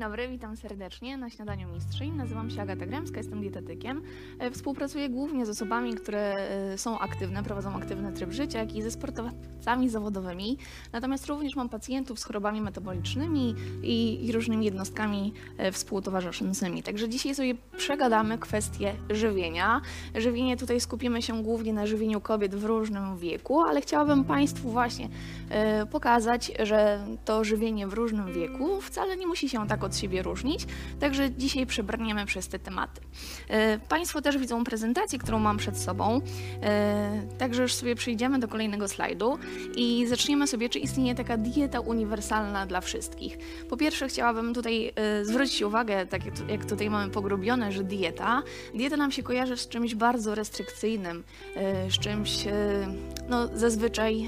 dobry, witam serdecznie na Śniadaniu Mistrzyń. Nazywam się Agata Gremska, jestem dietetykiem. E, Współpracuję głównie z osobami, które e, są aktywne, prowadzą aktywny tryb życia, jak i ze sportowcami zawodowymi. Natomiast również mam pacjentów z chorobami metabolicznymi i, i różnymi jednostkami e, współtowarzyszącymi. Także dzisiaj sobie przegadamy kwestię żywienia. Żywienie tutaj skupimy się głównie na żywieniu kobiet w różnym wieku, ale chciałabym Państwu właśnie pokazać, że to żywienie w różnym wieku wcale nie musi się tak od siebie różnić, także dzisiaj przebrniemy przez te tematy. E, Państwo też widzą prezentację, którą mam przed sobą, e, także już sobie przejdziemy do kolejnego slajdu i zaczniemy sobie, czy istnieje taka dieta uniwersalna dla wszystkich. Po pierwsze chciałabym tutaj e, zwrócić uwagę, tak jak tu- jak tutaj mamy pogrubione, że dieta, dieta nam się kojarzy z czymś bardzo restrykcyjnym, z czymś no, zazwyczaj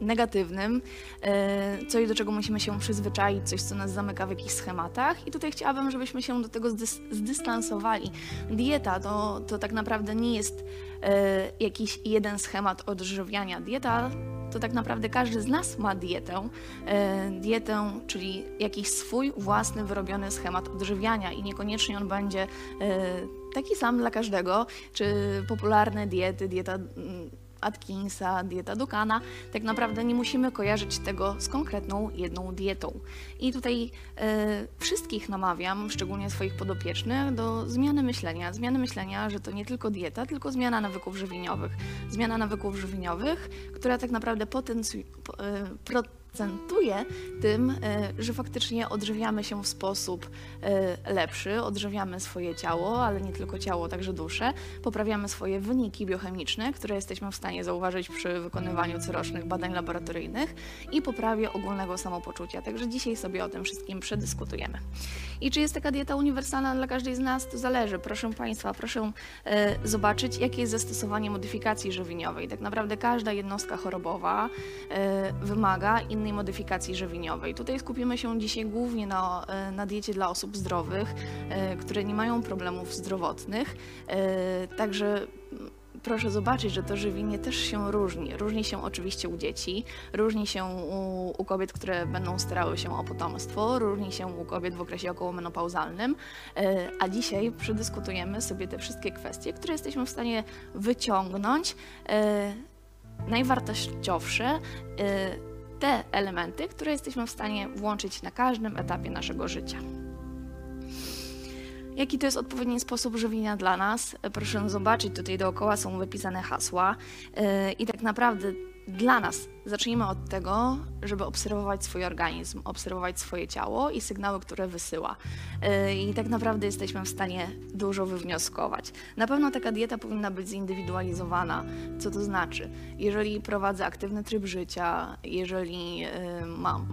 negatywnym, e, coś do czego musimy się przyzwyczaić, coś co nas zamyka w jakichś schematach i tutaj chciałabym, żebyśmy się do tego zdys- zdystansowali. Dieta to, to tak naprawdę nie jest e, jakiś jeden schemat odżywiania. Dieta to tak naprawdę każdy z nas ma dietę. E, dietę, czyli jakiś swój własny, wyrobiony schemat odżywiania i niekoniecznie on będzie taki sam dla każdego, czy popularne diety, dieta mm, Atkinsa, dieta Dukana, tak naprawdę nie musimy kojarzyć tego z konkretną jedną dietą. I tutaj e, wszystkich namawiam, szczególnie swoich podopiecznych, do zmiany myślenia. Zmiany myślenia, że to nie tylko dieta, tylko zmiana nawyków żywieniowych. Zmiana nawyków żywieniowych, która tak naprawdę potencju- po- e, procentuje tym, e, że faktycznie odżywiamy się w sposób e, lepszy, odżywiamy swoje ciało, ale nie tylko ciało, także duszę, poprawiamy swoje wyniki biochemiczne, które jesteśmy w stanie zauważyć przy wykonywaniu corocznych badań laboratoryjnych i poprawie ogólnego samopoczucia. Także dzisiaj sobie o tym wszystkim przedyskutujemy. I czy jest taka dieta uniwersalna dla każdej z nas? To zależy. Proszę Państwa, proszę e, zobaczyć, jakie jest zastosowanie modyfikacji żywieniowej. Tak naprawdę każda jednostka chorobowa wymaga innej modyfikacji żywieniowej. Tutaj skupimy się dzisiaj głównie na, e, na diecie dla osób zdrowych, e, które nie mają problemów zdrowotnych. E, także mm, proszę zobaczyć, że to żywienie też się różni. Różni się oczywiście u dzieci, różni się u, u kobiet, które będą starały się o potomstwo, różni się u kobiet w okresie okołomenopauzalnym, a dzisiaj przedyskutujemy sobie te wszystkie kwestie, które jesteśmy w stanie wyciągnąć. Najwartościowsze te elementy, które jesteśmy w stanie włączyć na każdym etapie naszego życia. Jaki to jest odpowiedni sposób żywienia dla nas? Proszę zobaczyć, tutaj dookoła są wypisane hasła. E, I tak naprawdę dla nas zacznijmy od tego, żeby obserwować swój organizm, obserwować swoje ciało i sygnały, które wysyła. E, I tak naprawdę jesteśmy w stanie dużo wywnioskować. Na pewno taka dieta powinna być zindywidualizowana. Co to znaczy? Jeżeli prowadzę aktywny tryb życia, jeżeli e, mam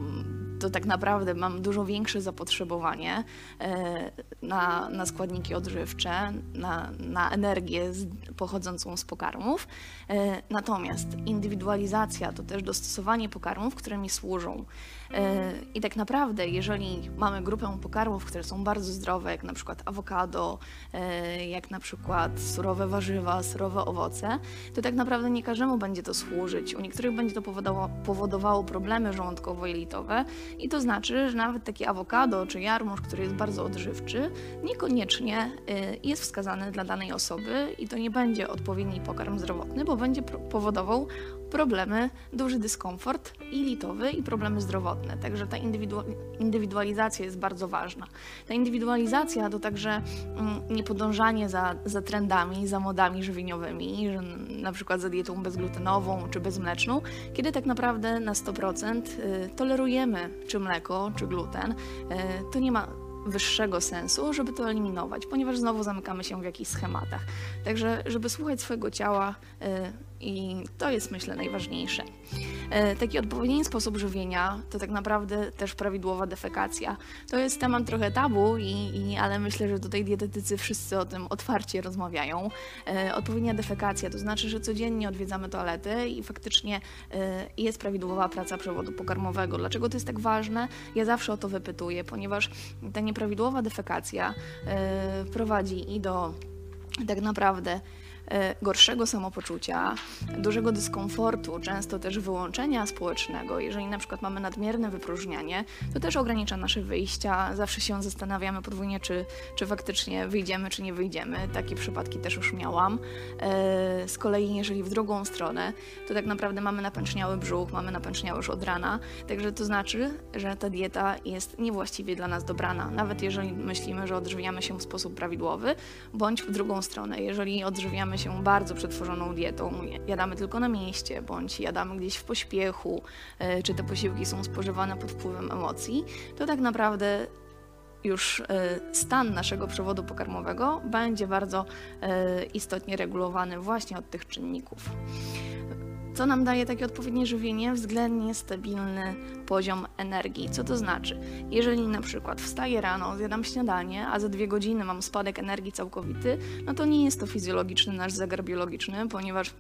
to tak naprawdę mam dużo większe zapotrzebowanie e, na, na składniki odżywcze, na, na energię z, pochodzącą z pokarmów. E, Natomiast indywidualizacja to też dostosowanie pokarmów, które mi służą. E, I tak naprawdę, jeżeli mamy grupę pokarmów, które są bardzo zdrowe, jak na przykład awokado, e, jak na przykład surowe warzywa, surowe owoce, to tak naprawdę nie każdemu będzie to służyć. U niektórych będzie to powodowało, problemy żołądkowo-jelitowe i to znaczy, że nawet takie awokado czy jarmuż, który jest bardzo odżywczy, niekoniecznie y, jest wskazany dla danej osoby i to nie będzie odpowiedni pokarm zdrowotny, bo będzie powodował problemy, duży dyskomfort i litowy i problemy zdrowotne. Także ta indywidua- indywidualizacja jest bardzo ważna. Ta indywidualizacja to także mm, nie podążanie za, za trendami, za modami żywieniowymi, na przykład za dietą bezglutenową czy bezmleczną, kiedy tak naprawdę na 100% y, tolerujemy czy mleko, czy gluten. Y, To nie ma wyższego sensu, żeby to eliminować, ponieważ znowu zamykamy się w jakichś schematach. Także, żeby słuchać swojego ciała y, i to jest myślę najważniejsze. E, Taki odpowiedni sposób żywienia to tak naprawdę też prawidłowa defekacja. To jest temat trochę tabu, i, i, ale myślę, że tutaj dietetycy wszyscy o tym otwarcie rozmawiają. E, Odpowiednia defekacja to znaczy, że codziennie odwiedzamy toalety i faktycznie e, jest prawidłowa praca przewodu pokarmowego. Dlaczego to jest tak ważne? Ja zawsze o to wypytuję, ponieważ ta nieprawidłowa defekacja prowadzi i do tak naprawdę gorszego samopoczucia, dużego dyskomfortu, często też wyłączenia społecznego. Jeżeli na przykład mamy nadmierne wypróżnianie, to też ogranicza nasze wyjścia. Zawsze się zastanawiamy podwójnie, czy, czy faktycznie wyjdziemy, czy nie wyjdziemy. Takie przypadki też już miałam. E, z kolei, jeżeli w drugą stronę, to tak naprawdę mamy napęczniały brzuch, mamy napęczniały już od rana, także to znaczy, że ta dieta jest niewłaściwie dla nas dobrana. Nawet jeżeli myślimy, że odżywiamy się w sposób prawidłowy, bądź w drugą stronę, jeżeli odżywiamy się bardzo przetworzoną dietą, jadamy tylko na mieście, bądź jadamy gdzieś w pośpiechu, e, czy te posiłki są spożywane pod wpływem emocji, to tak naprawdę już e, stan naszego przewodu pokarmowego będzie bardzo e, istotnie regulowany właśnie od tych czynników. Co nam daje takie odpowiednie żywienie? Względnie stabilny poziom energii. Co to znaczy? Jeżeli na przykład wstaję rano, zjadam śniadanie, a za dwie godziny mam spadek energii całkowity, no to nie jest to fizjologiczny nasz zegar biologiczny, ponieważ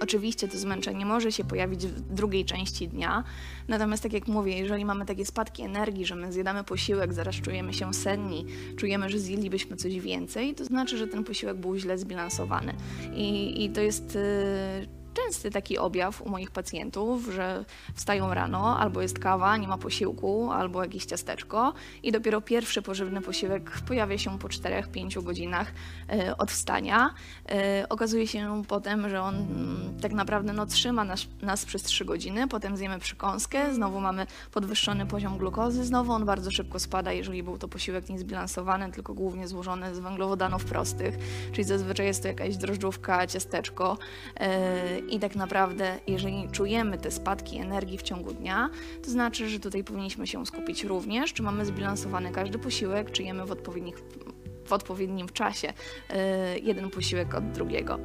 Oczywiście to zmęczenie może się pojawić w drugiej części dnia, natomiast tak jak mówię, jeżeli mamy takie spadki energii, że my zjadamy posiłek, zaraz czujemy się senni, czujemy, że zjedlibyśmy coś więcej, to znaczy, że ten posiłek był źle zbilansowany. I, i to jest. Yy, częsty taki objaw u moich pacjentów, że wstają rano, albo jest kawa, nie ma posiłku, albo jakieś ciasteczko i dopiero pierwszy pożywny posiłek pojawia się po 4-5 godzinach e, od wstania. E, okazuje się potem, że on mm, tak naprawdę no, trzyma nas, nas przez 3 godziny, potem zjemy przekąskę, znowu mamy podwyższony poziom glukozy, znowu on bardzo szybko spada, jeżeli był to posiłek niezbilansowany, tylko głównie złożony z węglowodanów prostych, czyli zazwyczaj jest to jakaś drożdżówka, ciasteczko e, i tak naprawdę, jeżeli czujemy te spadki energii w ciągu dnia, to znaczy, że tutaj powinniśmy się skupić również, czy mamy zbilansowany każdy posiłek, czy jemy w odpowiednich w odpowiednim czasie y, jeden posiłek od drugiego.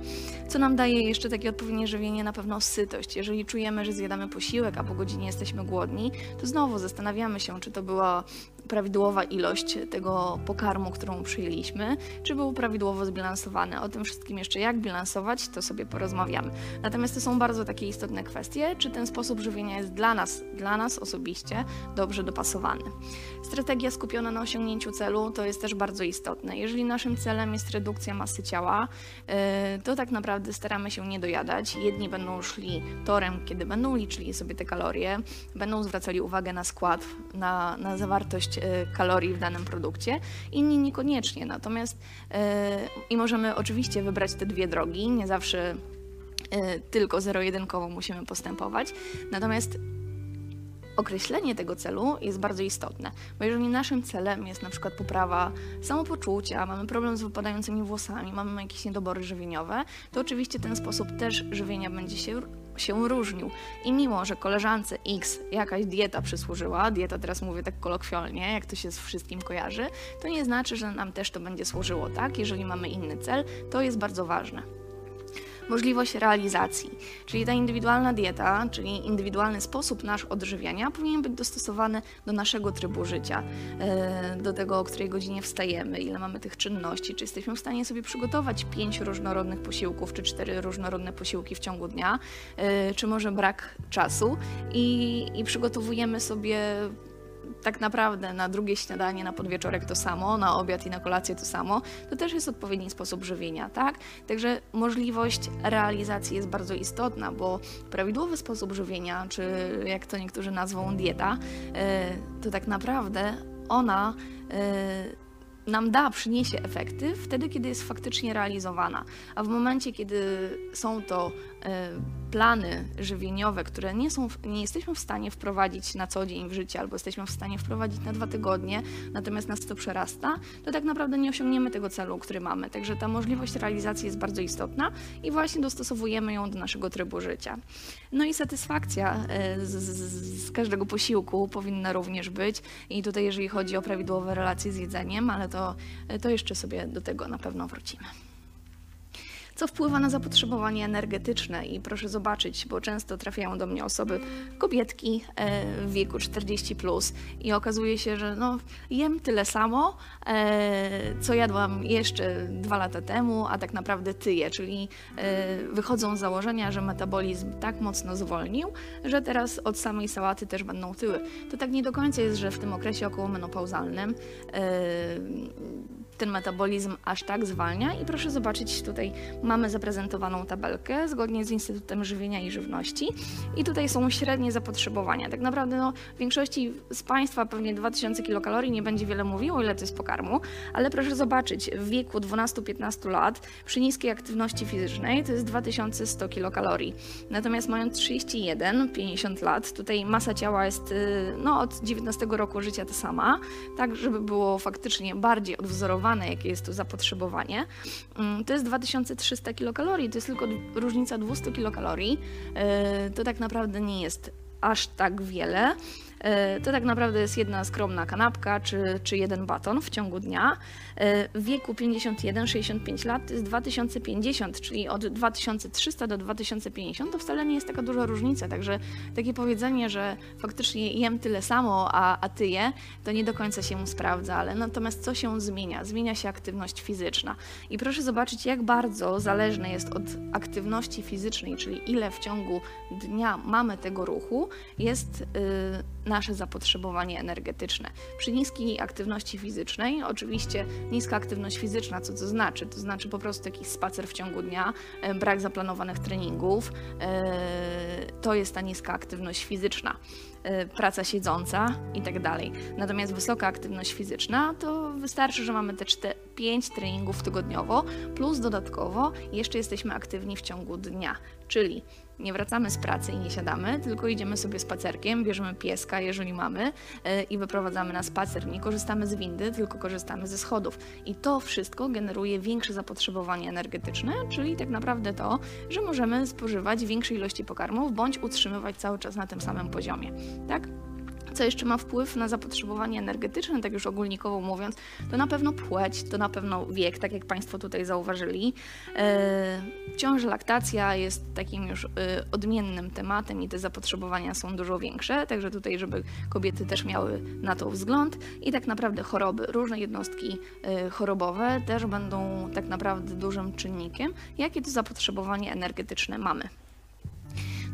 Co nam daje jeszcze takie odpowiednie żywienie? Na pewno sytość. Jeżeli czujemy, że zjadamy posiłek, a po godzinie jesteśmy głodni, to znowu zastanawiamy się, czy to była prawidłowa ilość tego pokarmu, którą przyjęliśmy, czy był prawidłowo zbilansowany. O tym wszystkim jeszcze jak bilansować, to sobie porozmawiamy. Natomiast to są bardzo takie istotne kwestie, czy ten sposób żywienia jest dla nas, dla nas osobiście dobrze dopasowany. Strategia skupiona na osiągnięciu celu to jest też bardzo istotne. Jeżeli naszym celem jest redukcja masy ciała, y, to tak naprawdę staramy się nie dojadać. Jedni będą szli torem, kiedy będą liczyli sobie te kalorie, będą zwracali uwagę na skład, na, na zawartość kalorii w danym produkcie, inni niekoniecznie. Natomiast y, i możemy oczywiście wybrać te dwie drogi, nie zawsze tylko zero-jedynkowo musimy postępować. Natomiast określenie tego celu jest bardzo istotne, bo jeżeli naszym celem jest na przykład poprawa samopoczucia, mamy problem z wypadającymi włosami, mamy jakieś niedobory żywieniowe, to oczywiście ten sposób też żywienia będzie się się różnił. I mimo, że koleżance X jakaś dieta przysłużyła, dieta teraz mówię tak kolokwialnie, jak to się z wszystkim kojarzy, to nie znaczy, że nam też to będzie służyło, tak? Jeżeli mamy inny cel, to jest bardzo ważne możliwość realizacji. Czyli ta indywidualna dieta, czyli indywidualny sposób nasz odżywiania powinien być dostosowany do naszego trybu życia, e, do tego, o której godzinie wstajemy, ile mamy tych czynności, czy jesteśmy w stanie sobie przygotować pięć różnorodnych posiłków, czy cztery różnorodne posiłki w ciągu dnia, e, czy może brak czasu i, i przygotowujemy sobie tak naprawdę na drugie śniadanie, na podwieczorek to samo, na obiad i na kolację to samo, to też jest odpowiedni sposób żywienia, tak? Także możliwość realizacji jest bardzo istotna, bo prawidłowy sposób żywienia, czy jak to niektórzy nazwą dieta, e, to tak naprawdę ona e, nam da, przyniesie efekty wtedy, kiedy jest faktycznie realizowana. A w momencie, kiedy są to e, plany żywieniowe, które nie, są, nie jesteśmy w stanie wprowadzić na co dzień w życie, albo jesteśmy w stanie wprowadzić na dwa tygodnie, natomiast nas to przerasta, to tak naprawdę nie osiągniemy tego celu, który mamy. Także ta możliwość realizacji jest bardzo istotna i właśnie dostosowujemy ją do naszego trybu życia. No i satysfakcja e, z, z, z każdego posiłku powinna również być. I tutaj, jeżeli chodzi o prawidłowe relacje z jedzeniem, ale to, to jeszcze sobie do tego na pewno wrócimy co wpływa na zapotrzebowanie energetyczne. I proszę zobaczyć, bo często trafiają do mnie osoby, kobietki e, w wieku 40 plus i okazuje się, że no, jem tyle samo, e, co jadłam jeszcze dwa lata temu, a tak naprawdę tyję, czyli e, wychodzą z założenia, że metabolizm tak mocno zwolnił, że teraz od samej sałaty też będą tyły. To tak nie do końca jest, że w tym okresie okołomenopauzalnym ten metabolizm aż tak zwalnia. I proszę zobaczyć, tutaj mamy zaprezentowaną tabelkę zgodnie z Instytutem Żywienia i Żywności. I tutaj są średnie zapotrzebowania. Tak naprawdę no, w większości z Państwa pewnie 2000 kilokalorii nie będzie wiele mówiło, ile to jest pokarmu, ale proszę zobaczyć, w wieku 12-15 lat przy niskiej aktywności fizycznej to jest 2100 kilokalorii. Natomiast mając 31, 50 lat, tutaj masa ciała jest y, no, od 19 roku życia ta sama, tak żeby było faktycznie bardziej odwzorowane, jakie jest to zapotrzebowanie. Mm, to jest 2300 kilokalorii, to jest tylko różnica 200 kilokalorii. Y, to tak naprawdę nie jest aż tak wiele. E, to tak naprawdę jest jedna skromna kanapka czy, czy jeden baton w ciągu dnia. E, w wieku 51-65 lat jest 2050, czyli od 2300 do 2050 to wcale nie jest taka duża różnica. Także takie powiedzenie, że faktycznie jem tyle samo, a, a ty je, to nie do końca się sprawdza, ale natomiast co się zmienia? Zmienia się aktywność fizyczna. I proszę zobaczyć, jak bardzo zależne jest od aktywności fizycznej, czyli ile w ciągu dnia mamy tego ruchu, jest. Yy, nasze zapotrzebowanie energetyczne. Przy niskiej aktywności fizycznej, oczywiście niska aktywność fizyczna, co to znaczy? To znaczy po prostu jakiś spacer w ciągu dnia, e, brak zaplanowanych treningów, e, to jest ta niska aktywność fizyczna e, praca siedząca i tak dalej. Natomiast wysoka aktywność fizyczna to wystarczy, że mamy te 5 treningów tygodniowo, plus dodatkowo jeszcze jesteśmy aktywni w ciągu dnia. Czyli nie wracamy z pracy i nie siadamy, tylko idziemy sobie spacerkiem, bierzemy pieska, jeżeli mamy, yy, i wyprowadzamy na spacer. Nie korzystamy z windy, tylko korzystamy ze schodów. I to wszystko generuje większe zapotrzebowanie energetyczne, czyli tak naprawdę to, że możemy spożywać większe ilości pokarmów bądź utrzymywać cały czas na tym samym poziomie. Tak? Co jeszcze ma wpływ na zapotrzebowanie energetyczne, tak już ogólnikowo mówiąc, to na pewno płeć, to na pewno wiek, tak jak Państwo tutaj zauważyli. E, ciąża, laktacja jest takim już e, odmiennym tematem i te zapotrzebowania są dużo większe, także tutaj, żeby kobiety też miały na to wzgląd i tak naprawdę choroby, różne jednostki e, chorobowe też będą tak naprawdę dużym czynnikiem, jakie to zapotrzebowanie energetyczne mamy.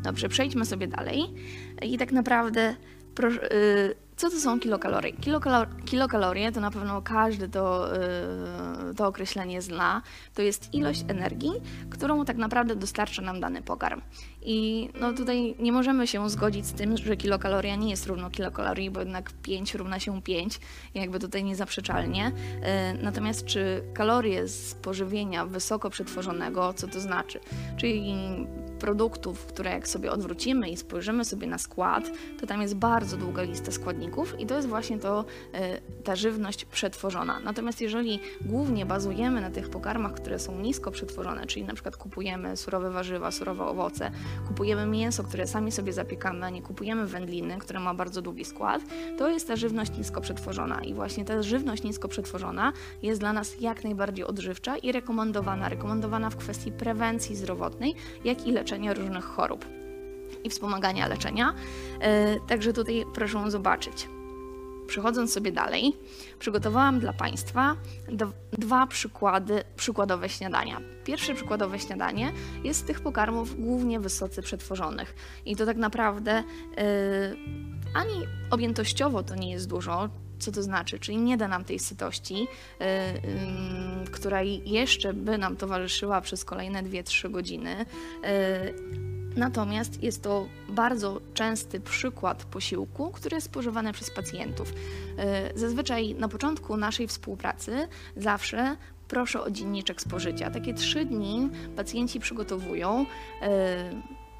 Dobrze, przejdźmy sobie dalej. I tak naprawdę Proszę, y, co to są kilokalorie? Kilokalor kilokalorie to na pewno każdy to, y, to określenie zna. To jest ilość energii, którą tak naprawdę dostarcza nam dany pokarm. I no tutaj nie możemy się zgodzić z tym, że kilokaloria nie jest równo kilokalorii, bo jednak 5 równa się 5, jakby tutaj niezaprzeczalnie. Y, natomiast czy kalorie z pożywienia wysoko przetworzonego, co to znaczy? Czyli produktów, które jak sobie odwrócimy i spojrzymy sobie na skład, to tam jest bardzo długa lista składników i to jest właśnie to, e, ta żywność przetworzona. Natomiast jeżeli głównie bazujemy na tych pokarmach, które są nisko przetworzone, czyli na przykład kupujemy surowe warzywa, surowe owoce, kupujemy mięso, które sami sobie zapiekamy, a nie kupujemy wędliny, które ma bardzo długi skład, to jest ta żywność nisko przetworzona. I właśnie ta żywność nisko przetworzona jest dla nas jak najbardziej odżywcza i rekomendowana. Rekomendowana w kwestii prewencji zdrowotnej, jak i leczenia różnych chorób i wspomagania leczenia. E, także tutaj proszę zobaczyć. Przechodząc sobie dalej, przygotowałam dla Państwa dwa przykłady, przykładowe śniadania. Pierwsze przykładowe śniadanie jest z tych pokarmów głównie wysoce przetworzonych. I to tak naprawdę yy, ani objętościowo to nie jest dużo, co to znaczy? Czyli nie da nam tej sytości, yy, która jeszcze by nam towarzyszyła przez kolejne 2-3 godziny. Yy, Natomiast jest to bardzo częsty przykład posiłku, który jest spożywany przez pacjentów. Zazwyczaj na początku naszej współpracy zawsze proszę o dzienniczek spożycia. Takie trzy dni pacjenci przygotowują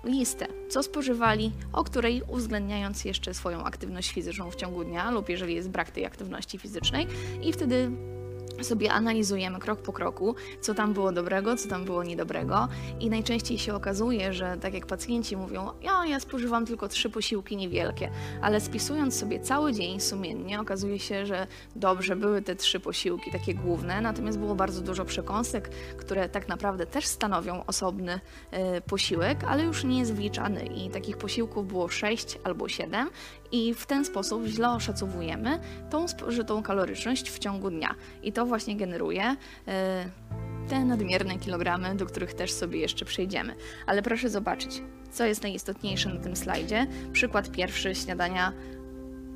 listę, co spożywali, o której uwzględniając jeszcze swoją aktywność fizyczną w ciągu dnia lub jeżeli jest brak tej aktywności fizycznej i wtedy sobie analizujemy krok po kroku, co tam było dobrego, co tam było niedobrego. I najczęściej się okazuje, że tak jak pacjenci mówią, ja, ja spożywam tylko trzy posiłki niewielkie, ale spisując sobie cały dzień sumiennie, okazuje się, że dobrze były te trzy posiłki, takie główne, natomiast było bardzo dużo przekąsek, które tak naprawdę też stanowią osobny y, posiłek, ale już nie jest wliczany i takich posiłków było sześć albo siedem i w ten sposób źle oszacowujemy tą spożytą kaloryczność w ciągu dnia. I to właśnie generuje e, te nadmierne kilogramy, do których też sobie jeszcze przejdziemy. Ale proszę zobaczyć, co jest najistotniejsze na tym slajdzie. Przykład pierwszy śniadania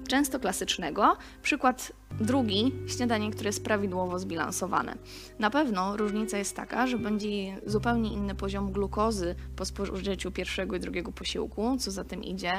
często klasycznego. Przykład Drugi, śniadanie, które jest prawidłowo zbilansowane. Na pewno różnica jest taka, że będzie zupełnie inny poziom glukozy po spożyciu pierwszego i drugiego posiłku, co za tym idzie.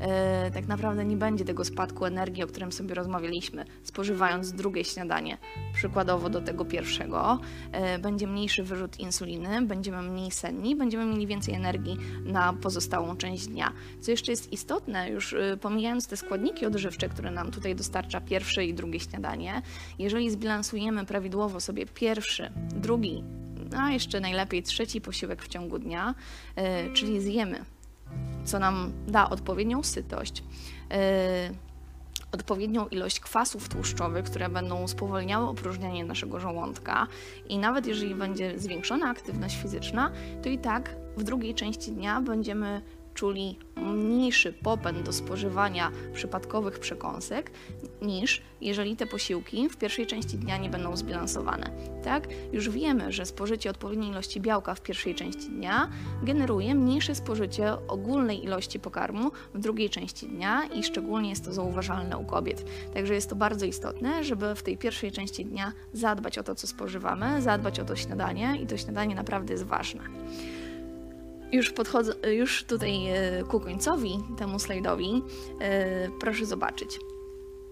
E, tak naprawdę nie będzie tego spadku energii, o którym sobie rozmawialiśmy, spożywając drugie śniadanie, przykładowo do tego pierwszego. E, będzie mniejszy wyrzut insuliny, będziemy mniej senni, będziemy mieli więcej energii na pozostałą część dnia. Co jeszcze jest istotne, już e, pomijając te składniki odżywcze, które nam tutaj dostarcza pierwsze i drugie śniadanie, jeżeli zbilansujemy prawidłowo sobie pierwszy, drugi, a jeszcze najlepiej trzeci posiłek w ciągu dnia, yy, czyli zjemy, co nam da odpowiednią sytość, yy, odpowiednią ilość kwasów tłuszczowych, które będą spowolniały opróżnianie naszego żołądka. I nawet jeżeli będzie zwiększona aktywność fizyczna, to i tak w drugiej części dnia będziemy czuli mniejszy popęd do spożywania przypadkowych przekąsek niż jeżeli te posiłki w pierwszej części dnia nie będą zbilansowane. Tak? Już wiemy, że spożycie odpowiedniej ilości białka w pierwszej części dnia generuje mniejsze spożycie ogólnej ilości pokarmu w drugiej części dnia i szczególnie jest to zauważalne u kobiet. Także jest to bardzo istotne, żeby w tej pierwszej części dnia zadbać o to, co spożywamy, zadbać o to śniadanie i to śniadanie naprawdę jest ważne już podchodzę, już tutaj e, ku końcowi temu slajdowi, e, proszę zobaczyć.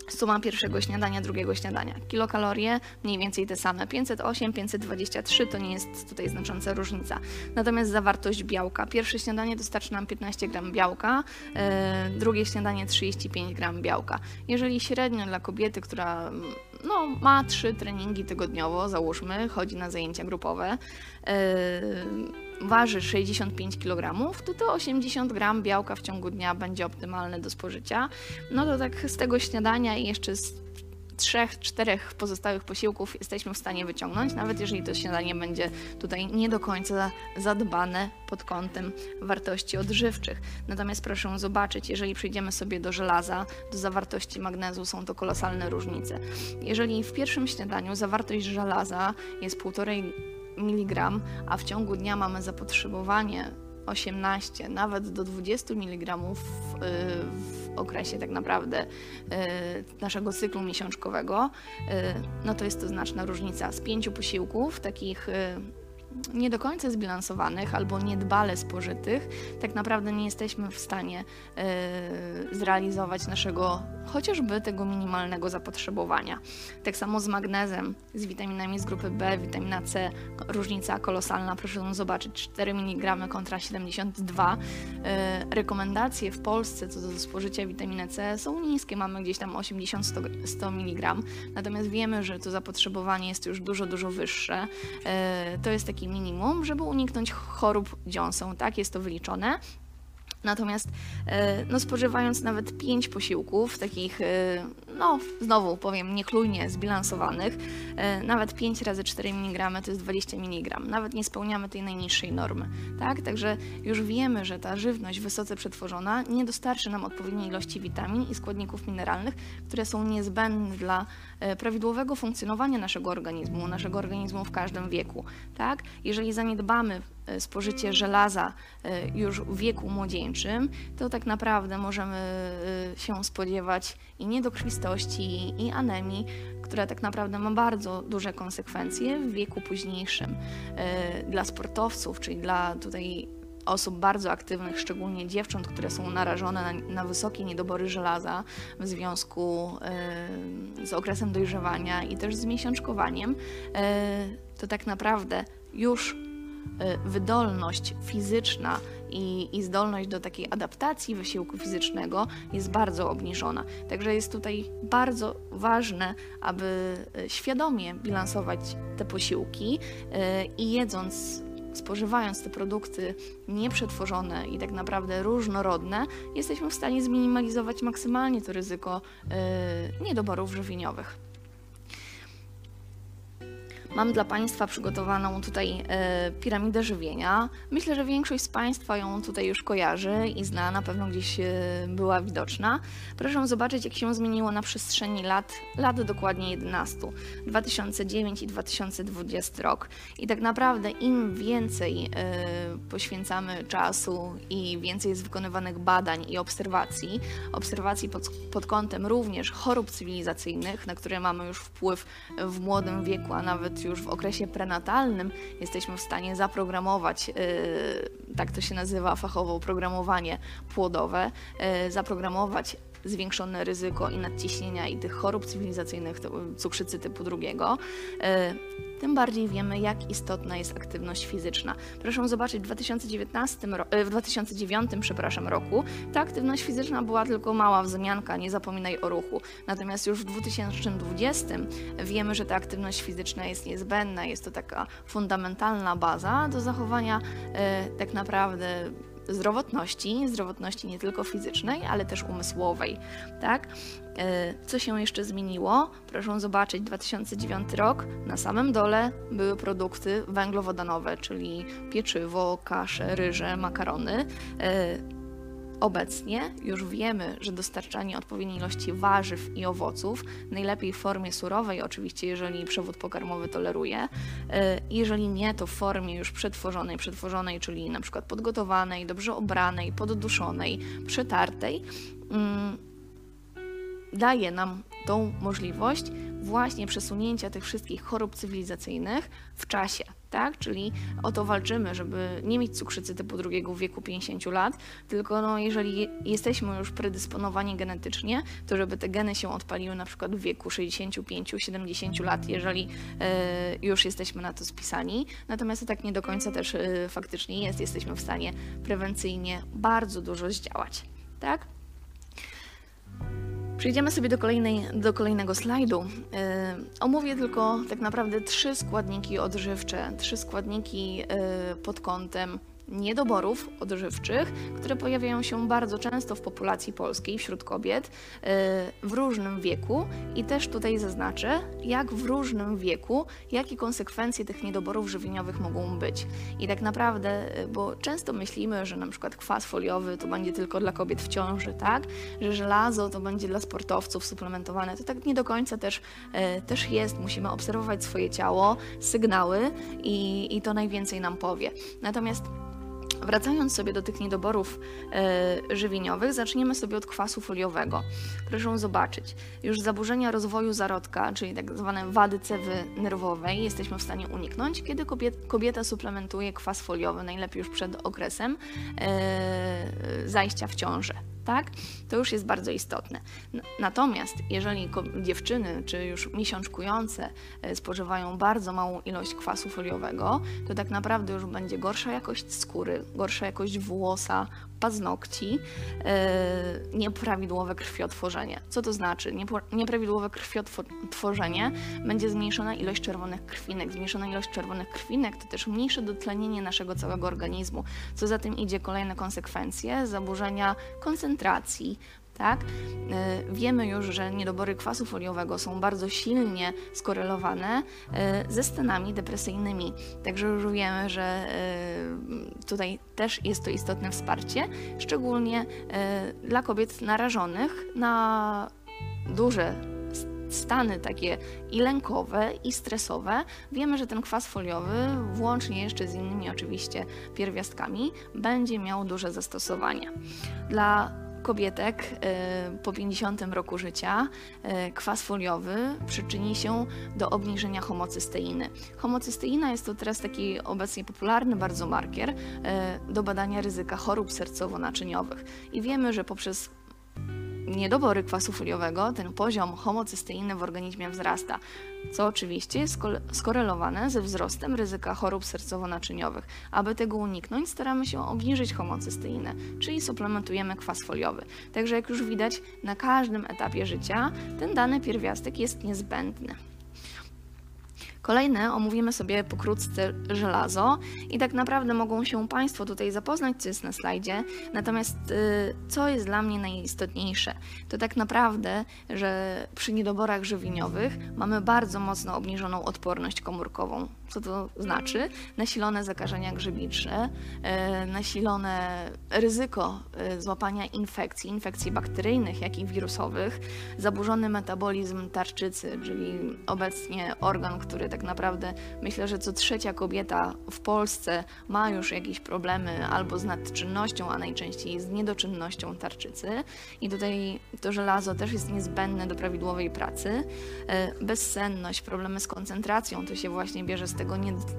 Suma pierwszego śniadania, drugiego śniadania. Kilokalorie mniej więcej te same. 508, 523 to nie jest tutaj znacząca różnica. Natomiast zawartość białka. Pierwsze śniadanie dostarczy nam 15 gram białka, e, drugie śniadanie 35 gram białka. Jeżeli średnio dla kobiety, która no, ma 3 treningi tygodniowo, załóżmy, chodzi na zajęcia grupowe, waży 65 kg, to to 80 gram białka w ciągu dnia będzie optymalne do spożycia. No to tak z tego śniadania i jeszcze z trzech, czterech pozostałych posiłków jesteśmy w stanie wyciągnąć, nawet jeżeli to śniadanie będzie tutaj nie do końca zadbane pod kątem wartości odżywczych. Natomiast proszę zobaczyć, jeżeli przejdziemy sobie do żelaza, do zawartości magnezu, są to kolosalne różnice. Jeżeli w pierwszym śniadaniu zawartość żelaza jest 1,5 mg, a w ciągu dnia mamy zapotrzebowanie 18, nawet do 20 mg w, w okresie tak naprawdę y, naszego cyklu miesiączkowego, y, no to jest to znaczna różnica. Z pięciu posiłków, takich y, nie do końca zbilansowanych albo niedbale spożytych, tak naprawdę nie jesteśmy w stanie yy, zrealizować naszego chociażby tego minimalnego zapotrzebowania. Tak samo z magnezem, z witaminami z grupy B, witamina C, różnica kolosalna, proszę zobaczyć, 4 mg kontra 72. Yy, rekomendacje w Polsce co do spożycia witaminy C są niskie, mamy gdzieś tam 80-100 100 mg, natomiast wiemy, że to zapotrzebowanie jest już dużo, dużo wyższe. Yy, to jest taki minimum, żeby uniknąć chorób dziąsą, tak? Jest to wyliczone. Natomiast e, no, spożywając nawet 5 posiłków, takich, e, no znowu powiem, niechlujnie zbilansowanych, e, nawet 5 razy 4 mg to jest 20 mg. Nawet nie spełniamy tej najniższej normy. Tak? Także już wiemy, że ta żywność wysoce przetworzona nie dostarczy nam odpowiedniej ilości witamin i składników mineralnych, które są niezbędne dla prawidłowego funkcjonowania naszego organizmu, naszego organizmu w każdym wieku. Tak? Jeżeli zaniedbamy E, spożycie żelaza e, już w wieku młodzieńczym, to tak naprawdę możemy e, się spodziewać i niedokrwistości, i anemii, która tak naprawdę ma bardzo duże konsekwencje w wieku późniejszym. Dla sportowców, czyli dla tutaj osób bardzo aktywnych, szczególnie dziewcząt, które są narażone na, na wysokie niedobory żelaza w związku z okresem dojrzewania i też z miesiączkowaniem, to tak naprawdę już Y, wydolność fizyczna i, i, zdolność do takiej adaptacji wysiłku fizycznego jest bardzo obniżona. Także jest tutaj bardzo ważne, aby y, świadomie bilansować te posiłki y, i jedząc spożywając te produkty nieprzetworzone i tak naprawdę różnorodne, jesteśmy w stanie zminimalizować maksymalnie to ryzyko niedoborów żywieniowych. Mam dla Państwa przygotowaną tutaj e, piramidę żywienia. Myślę, że większość z Państwa ją tutaj już kojarzy i zna, na pewno gdzieś e, była widoczna. Proszę zobaczyć, jak się zmieniło na przestrzeni lat, lat dokładnie 11, 2009 i 2020 rok. I tak naprawdę im więcej e, poświęcamy czasu i więcej jest wykonywanych badań i obserwacji, obserwacji pod, pod kątem również chorób cywilizacyjnych, na które mamy już wpływ w młodym wieku, a nawet już w okresie prenatalnym jesteśmy w stanie zaprogramować, yy, tak to się nazywa fachowo, programowanie płodowe, yy, zaprogramować zwiększone ryzyko i nadciśnienia i tych chorób cywilizacyjnych, cukrzycy typu drugiego, e, tym bardziej wiemy, jak istotna jest aktywność fizyczna. Proszę zobaczyć, w 2019, w 2009 przepraszam, roku ta aktywność fizyczna była tylko mała wzmianka, nie zapominaj o ruchu. Natomiast już w 2020 wiemy, że ta aktywność fizyczna jest niezbędna, jest to taka fundamentalna baza do zachowania tak naprawdę zdrowotności, zdrowotności nie tylko fizycznej, ale też umysłowej, tak? E, co się jeszcze zmieniło? Proszę zobaczyć, 2009 rok, na samym dole były produkty węglowodanowe, czyli pieczywo, kasze, ryże, makarony. Obecnie już wiemy, że dostarczanie odpowiedniej ilości warzyw i owoców, najlepiej w formie surowej, oczywiście, jeżeli przewód pokarmowy toleruje, e, jeżeli nie, to w formie już przetworzonej, przetworzonej, czyli na przykład podgotowanej, dobrze obranej, podduszonej, przetartej, mm, daje nam tą możliwość właśnie przesunięcia tych wszystkich chorób cywilizacyjnych w czasie tak? Czyli o to walczymy, żeby nie mieć cukrzycy typu drugiego w wieku 50 lat, tylko no, jeżeli jesteśmy już predysponowani genetycznie, to żeby te geny się odpaliły na przykład w wieku 65-70 lat, jeżeli e, już jesteśmy na to spisani. Natomiast to tak nie do końca też e, faktycznie jest. Jesteśmy w stanie prewencyjnie bardzo dużo zdziałać, tak? Przejdziemy sobie do, kolejnej, do kolejnego slajdu. Yy, omówię tylko tak naprawdę trzy składniki odżywcze, trzy składniki yy, pod kątem niedoborów odżywczych, które pojawiają się bardzo często w populacji polskiej wśród kobiet y, w różnym wieku i też tutaj zaznaczę, jak w różnym wieku, jakie konsekwencje tych niedoborów żywieniowych mogą być. I tak naprawdę, y, bo często myślimy, że na przykład kwas foliowy to będzie tylko dla kobiet w ciąży, tak? Że żelazo to będzie dla sportowców suplementowane. To tak nie do końca też, y, też jest. Musimy obserwować swoje ciało, sygnały i, i to najwięcej nam powie. Natomiast Wracając sobie do tych niedoborów e, żywieniowych, zaczniemy sobie od kwasu foliowego. Proszę zobaczyć, już zaburzenia rozwoju zarodka, czyli tak zwane wady cewy nerwowej, jesteśmy w stanie uniknąć, kiedy kobieta suplementuje kwas foliowy, najlepiej już przed okresem e, zajścia w ciążę tak? To już jest bardzo istotne. Natomiast jeżeli dziewczyny czy już miesiączkujące e, spożywają bardzo małą ilość kwasu foliowego, to tak naprawdę już będzie gorsza jakość skóry, gorsza jakość włosa, paznokci, e, nieprawidłowe krwiotworzenie. Co to znaczy? Nieprawidłowe krwiotworzenie będzie zmniejszona ilość czerwonych krwinek. Zmniejszona ilość czerwonych krwinek to też mniejsze dotlenienie naszego całego organizmu. Co za tym idzie kolejne konsekwencje, zaburzenia koncentracji, tak? E, wiemy już, że niedobory kwasu foliowego są bardzo silnie skorelowane e, ze stanami depresyjnymi. Także już wiemy, że e, tutaj też jest to istotne wsparcie, szczególnie dla kobiet narażonych na duże stany takie i lękowe, i stresowe, wiemy, że ten kwas foliowy, włącznie jeszcze z innymi oczywiście pierwiastkami, będzie miał duże zastosowanie. Dla kobietek y, po 50 roku życia y, kwas foliowy przyczyni się do obniżenia homocysteiny. Homocysteina jest to teraz taki obecnie popularny bardzo markier y, do badania ryzyka chorób sercowo-naczyniowych. I wiemy, że poprzez niedobory kwasu foliowego ten poziom homocysteiny w organizmie wzrasta, co oczywiście jest skorelowane ze wzrostem ryzyka chorób sercowo-naczyniowych. Aby tego uniknąć, staramy się obniżyć homocysteinę, czyli suplementujemy kwas foliowy. Także jak już widać, na każdym etapie życia ten dany pierwiastek jest niezbędny. Kolejne omówimy sobie pokrótce żelazo i tak naprawdę mogą się Państwo tutaj zapoznać, co jest na slajdzie. Natomiast y, co jest dla mnie najistotniejsze, to tak naprawdę, że przy niedoborach żywieniowych mamy bardzo mocno obniżoną odporność komórkową. Co to znaczy? Nasilone zakażenia grzybiczne, y, nasilone ryzyko y, złapania infekcji, infekcji bakteryjnych, jak i wirusowych, zaburzony metabolizm tarczycy, czyli obecnie organ, który tak naprawdę myślę, że co trzecia kobieta w Polsce ma już jakieś problemy albo z nadczynnością, a najczęściej z niedoczynnością tarczycy. I tutaj to żelazo też jest niezbędne do prawidłowej pracy. E, bezsenność, problemy z koncentracją, to się właśnie bierze z tego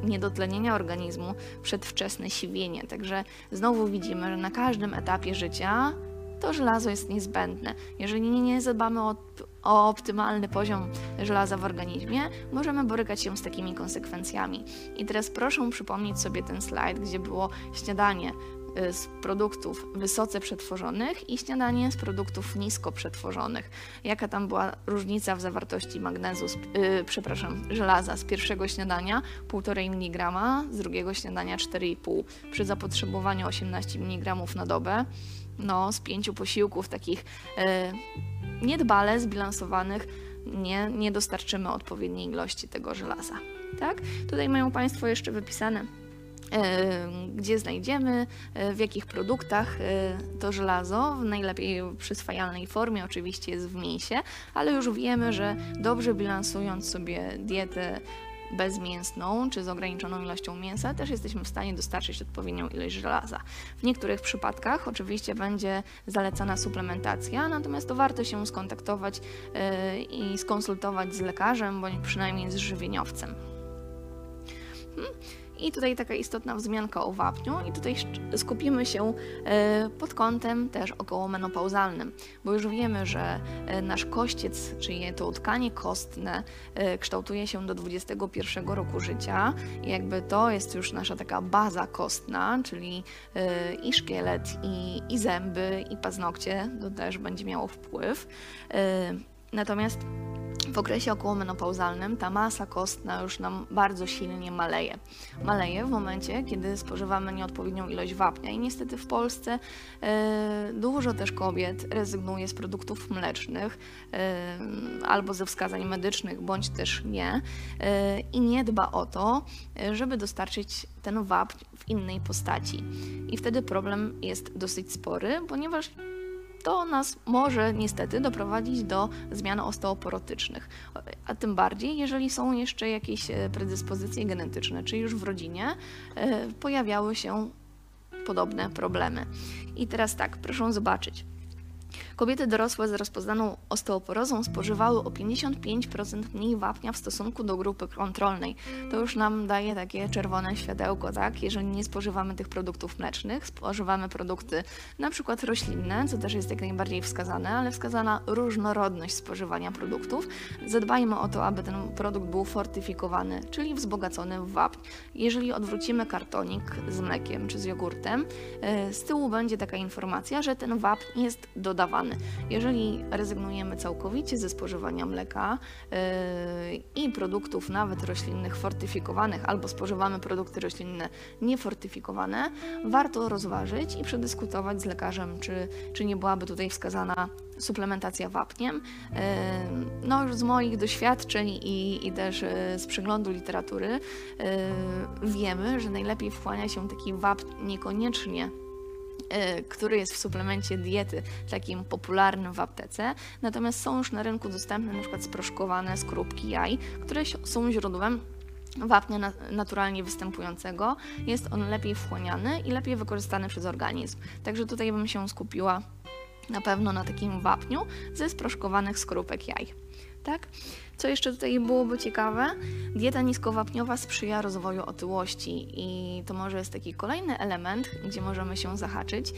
niedotlenienia organizmu, przedwczesne siwienie. Także znowu widzimy, że na każdym etapie życia to żelazo jest niezbędne. Jeżeli nie zadbamy o, o optymalny poziom żelaza w organizmie, możemy borykać się z takimi konsekwencjami. I teraz proszę przypomnieć sobie ten slajd, gdzie było śniadanie z produktów wysoce przetworzonych i śniadanie z produktów nisko przetworzonych. Jaka tam była różnica w zawartości magnezu, z, yy, przepraszam, żelaza z pierwszego śniadania 1,5 mg, z drugiego śniadania 4,5 przy zapotrzebowaniu 18 mg na dobę no, z pięciu posiłków takich e, niedbale zbilansowanych nie, nie dostarczymy odpowiedniej ilości tego żelaza. Tak? Tutaj mają Państwo jeszcze wypisane gdzie znajdziemy, e, w jakich produktach to żelazo, w najlepiej przyswajalnej formie oczywiście jest w mięsie, ale już wiemy, że dobrze bilansując sobie dietę bezmięsną czy z ograniczoną ilością mięsa, też jesteśmy w stanie dostarczyć odpowiednią ilość żelaza. W niektórych przypadkach oczywiście będzie zalecana suplementacja, natomiast to warto się skontaktować i skonsultować z lekarzem bądź przynajmniej z żywieniowcem. Hmm. I tutaj taka istotna wzmianka o wapniu i tutaj skupimy się e, pod kątem też okołomenopauzalnym, bo już wiemy, że e, nasz kościec, czyli to tkanie kostne e, kształtuje się do 21 roku życia i jakby to jest już nasza taka baza kostna, czyli i szkielet, i, i zęby, i paznokcie, to też będzie miało wpływ. Natomiast w okresie okołomenopauzalnym ta masa kostna już nam bardzo silnie maleje. Maleje w momencie, kiedy spożywamy nieodpowiednią ilość wapnia i niestety w Polsce e, dużo też kobiet rezygnuje z produktów mlecznych e, albo ze wskazań medycznych, bądź też nie e, i nie dba o to, żeby dostarczyć ten wapń w innej postaci. I wtedy problem jest dosyć spory, ponieważ to nas może niestety doprowadzić do zmian osteoporotycznych. A tym bardziej, jeżeli są jeszcze jakieś e, predyspozycje genetyczne, czy już w rodzinie e, pojawiały się podobne problemy. I teraz tak, proszę zobaczyć. Kobiety dorosłe z rozpoznaną osteoporozą spożywały o 55% mniej wapnia w stosunku do grupy kontrolnej. To już nam daje takie czerwone światełko, tak? Jeżeli nie spożywamy tych produktów mlecznych, spożywamy produkty na przykład roślinne, co też jest jak najbardziej wskazane, ale wskazana różnorodność spożywania produktów. Zadbajmy o to, aby ten produkt był fortyfikowany, czyli wzbogacony w wapń. Jeżeli odwrócimy kartonik z mlekiem czy z jogurtem, e, z tyłu będzie taka informacja, że ten wapń jest dodawany jeżeli rezygnujemy całkowicie ze spożywania mleka yy, i produktów nawet roślinnych fortyfikowanych, albo spożywamy produkty roślinne niefortyfikowane, warto rozważyć i przedyskutować z lekarzem, czy, czy nie byłaby tutaj wskazana suplementacja wapniem. Yy, no już z moich doświadczeń i, i też yy, z przeglądu literatury wiemy, że najlepiej wchłania się taki wapń niekoniecznie który jest w suplemencie diety takim popularnym w aptece. Natomiast są już na rynku dostępne przykład sproszkowane skorupki jaj, które są źródłem wapnia naturalnie występującego. Jest on lepiej wchłaniany i lepiej wykorzystany przez organizm. Także tutaj bym się skupiła na pewno na takim wapniu ze sproszkowanych skorupek jaj. Tak? Co jeszcze tutaj byłoby ciekawe? Dieta niskowapniowa sprzyja rozwoju otyłości i to może jest taki kolejny element, gdzie możemy się zahaczyć.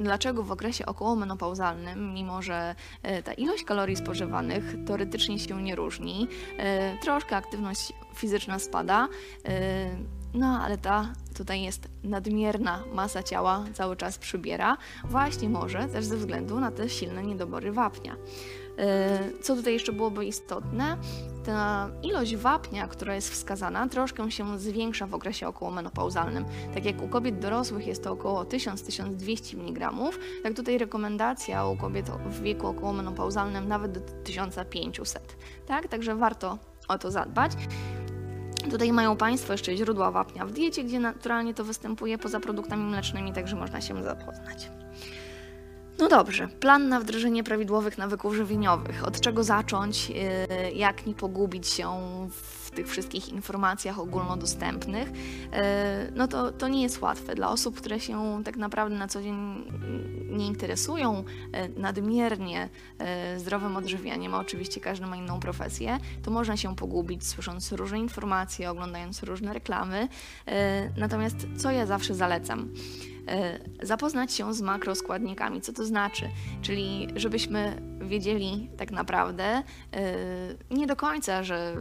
Dlaczego w okresie okołomenopauzalnym, mimo że e, ta ilość kalorii spożywanych teoretycznie się nie różni, e, troszkę aktywność fizyczna spada, e, No ale ta tutaj jest nadmierna masa ciała, cały czas przybiera, właśnie może też ze względu na te silne niedobory wapnia. E, co tutaj jeszcze byłoby istotne, ta ilość wapnia, która jest wskazana, troszkę się zwiększa w okresie okołomenopauzalnym. Tak jak u kobiet dorosłych jest to około 1000-1200 mg, tak tutaj rekomendacja u kobiet w wieku okołomenopauzalnym nawet do 1500. Tak? Także warto o to zadbać. Tutaj mają Państwo jeszcze źródła wapnia w diecie, gdzie naturalnie to występuje poza produktami mlecznymi, także można się zapoznać. No dobrze, plan na wdrożenie prawidłowych nawyków żywieniowych. Od czego zacząć, y, jak nie pogubić się w tych wszystkich informacjach ogólnodostępnych, y, no to, to nie jest łatwe. Dla osób, które się tak naprawdę na co dzień nie interesują y, nadmiernie zdrowym odżywianiem, a oczywiście każdy ma inną profesję, to można się pogubić słysząc różne informacje, oglądając różne reklamy. Natomiast co ja zawsze zalecam? E, zapoznać się z makroskładnikami. Co to znaczy? Czyli żebyśmy wiedzieli tak naprawdę e, nie do końca, że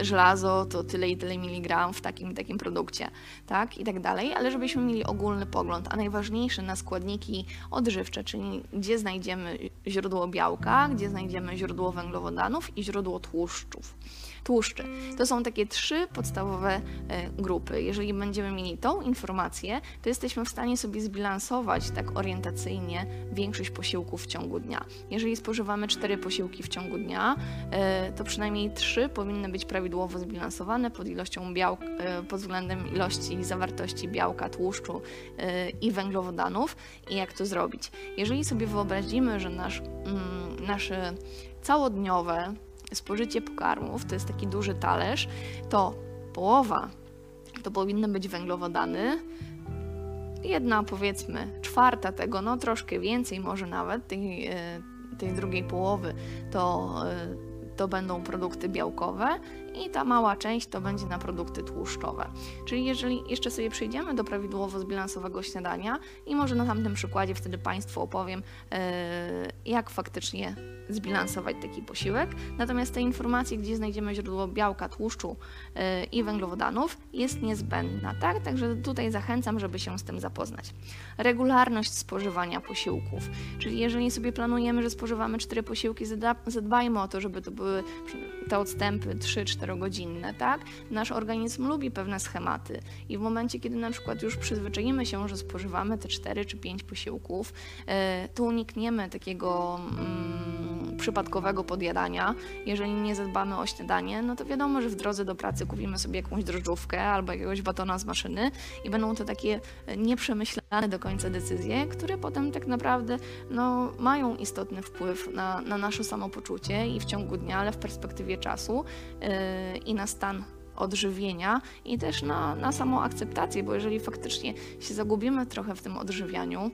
żelazo to tyle i tyle miligram w takim i takim produkcie, tak, i tak dalej, ale żebyśmy mieli ogólny pogląd, a najważniejsze na składniki odżywcze, czyli gdzie znajdziemy źródło białka, gdzie znajdziemy źródło węglowodanów i źródło tłuszczów tłuszczy. To są takie trzy podstawowe e, grupy. Jeżeli będziemy mieli tą informację, to jesteśmy w stanie sobie zbilansować tak orientacyjnie większość posiłków w ciągu dnia. Jeżeli spożywamy cztery posiłki w ciągu dnia, e, to przynajmniej trzy powinny być prawidłowo zbilansowane pod ilością białka, e, pod względem ilości zawartości białka, tłuszczu i węglowodanów. I jak to zrobić? Jeżeli sobie wyobrazimy, że nasz, mm, nasze całodniowe spożycie pokarmów, to jest taki duży talerz, to połowa to powinny być węglowodany, jedna powiedzmy czwarta tego, no troszkę więcej może nawet tej, e, tej drugiej połowy to, e, to będą produkty białkowe i ta mała część to będzie na produkty tłuszczowe. Czyli jeżeli jeszcze sobie przejdziemy do prawidłowo zbilansowanego śniadania i może na tamtym przykładzie wtedy Państwu opowiem, e, jak faktycznie zbilansować taki posiłek. Natomiast te informacje, gdzie znajdziemy źródło białka, tłuszczu e, i węglowodanów jest niezbędna, tak? Także tutaj zachęcam, żeby się z tym zapoznać. Regularność spożywania posiłków, czyli jeżeli sobie planujemy, że spożywamy cztery posiłki, zadbajmy o to, żeby to były te odstępy 3, 4 24-godzinne, tak? Nasz organizm lubi pewne schematy i w momencie, kiedy na przykład już przyzwyczajimy się, że spożywamy te 4 czy 5 posiłków, e, to unikniemy takiego mm, przypadkowego podjadania. Jeżeli nie zadbamy o śniadanie, no to wiadomo, że w drodze do pracy kupimy sobie jakąś drożdżówkę albo jakiegoś batona z maszyny i będą to takie e, nieprzemyślane do końca decyzje, które potem tak naprawdę no, mają istotny wpływ na, na nasze samopoczucie i w ciągu dnia, ale w perspektywie czasu yy, i na stan odżywienia i też na, na samą akceptację, bo jeżeli faktycznie się zagubimy trochę w tym odżywianiu,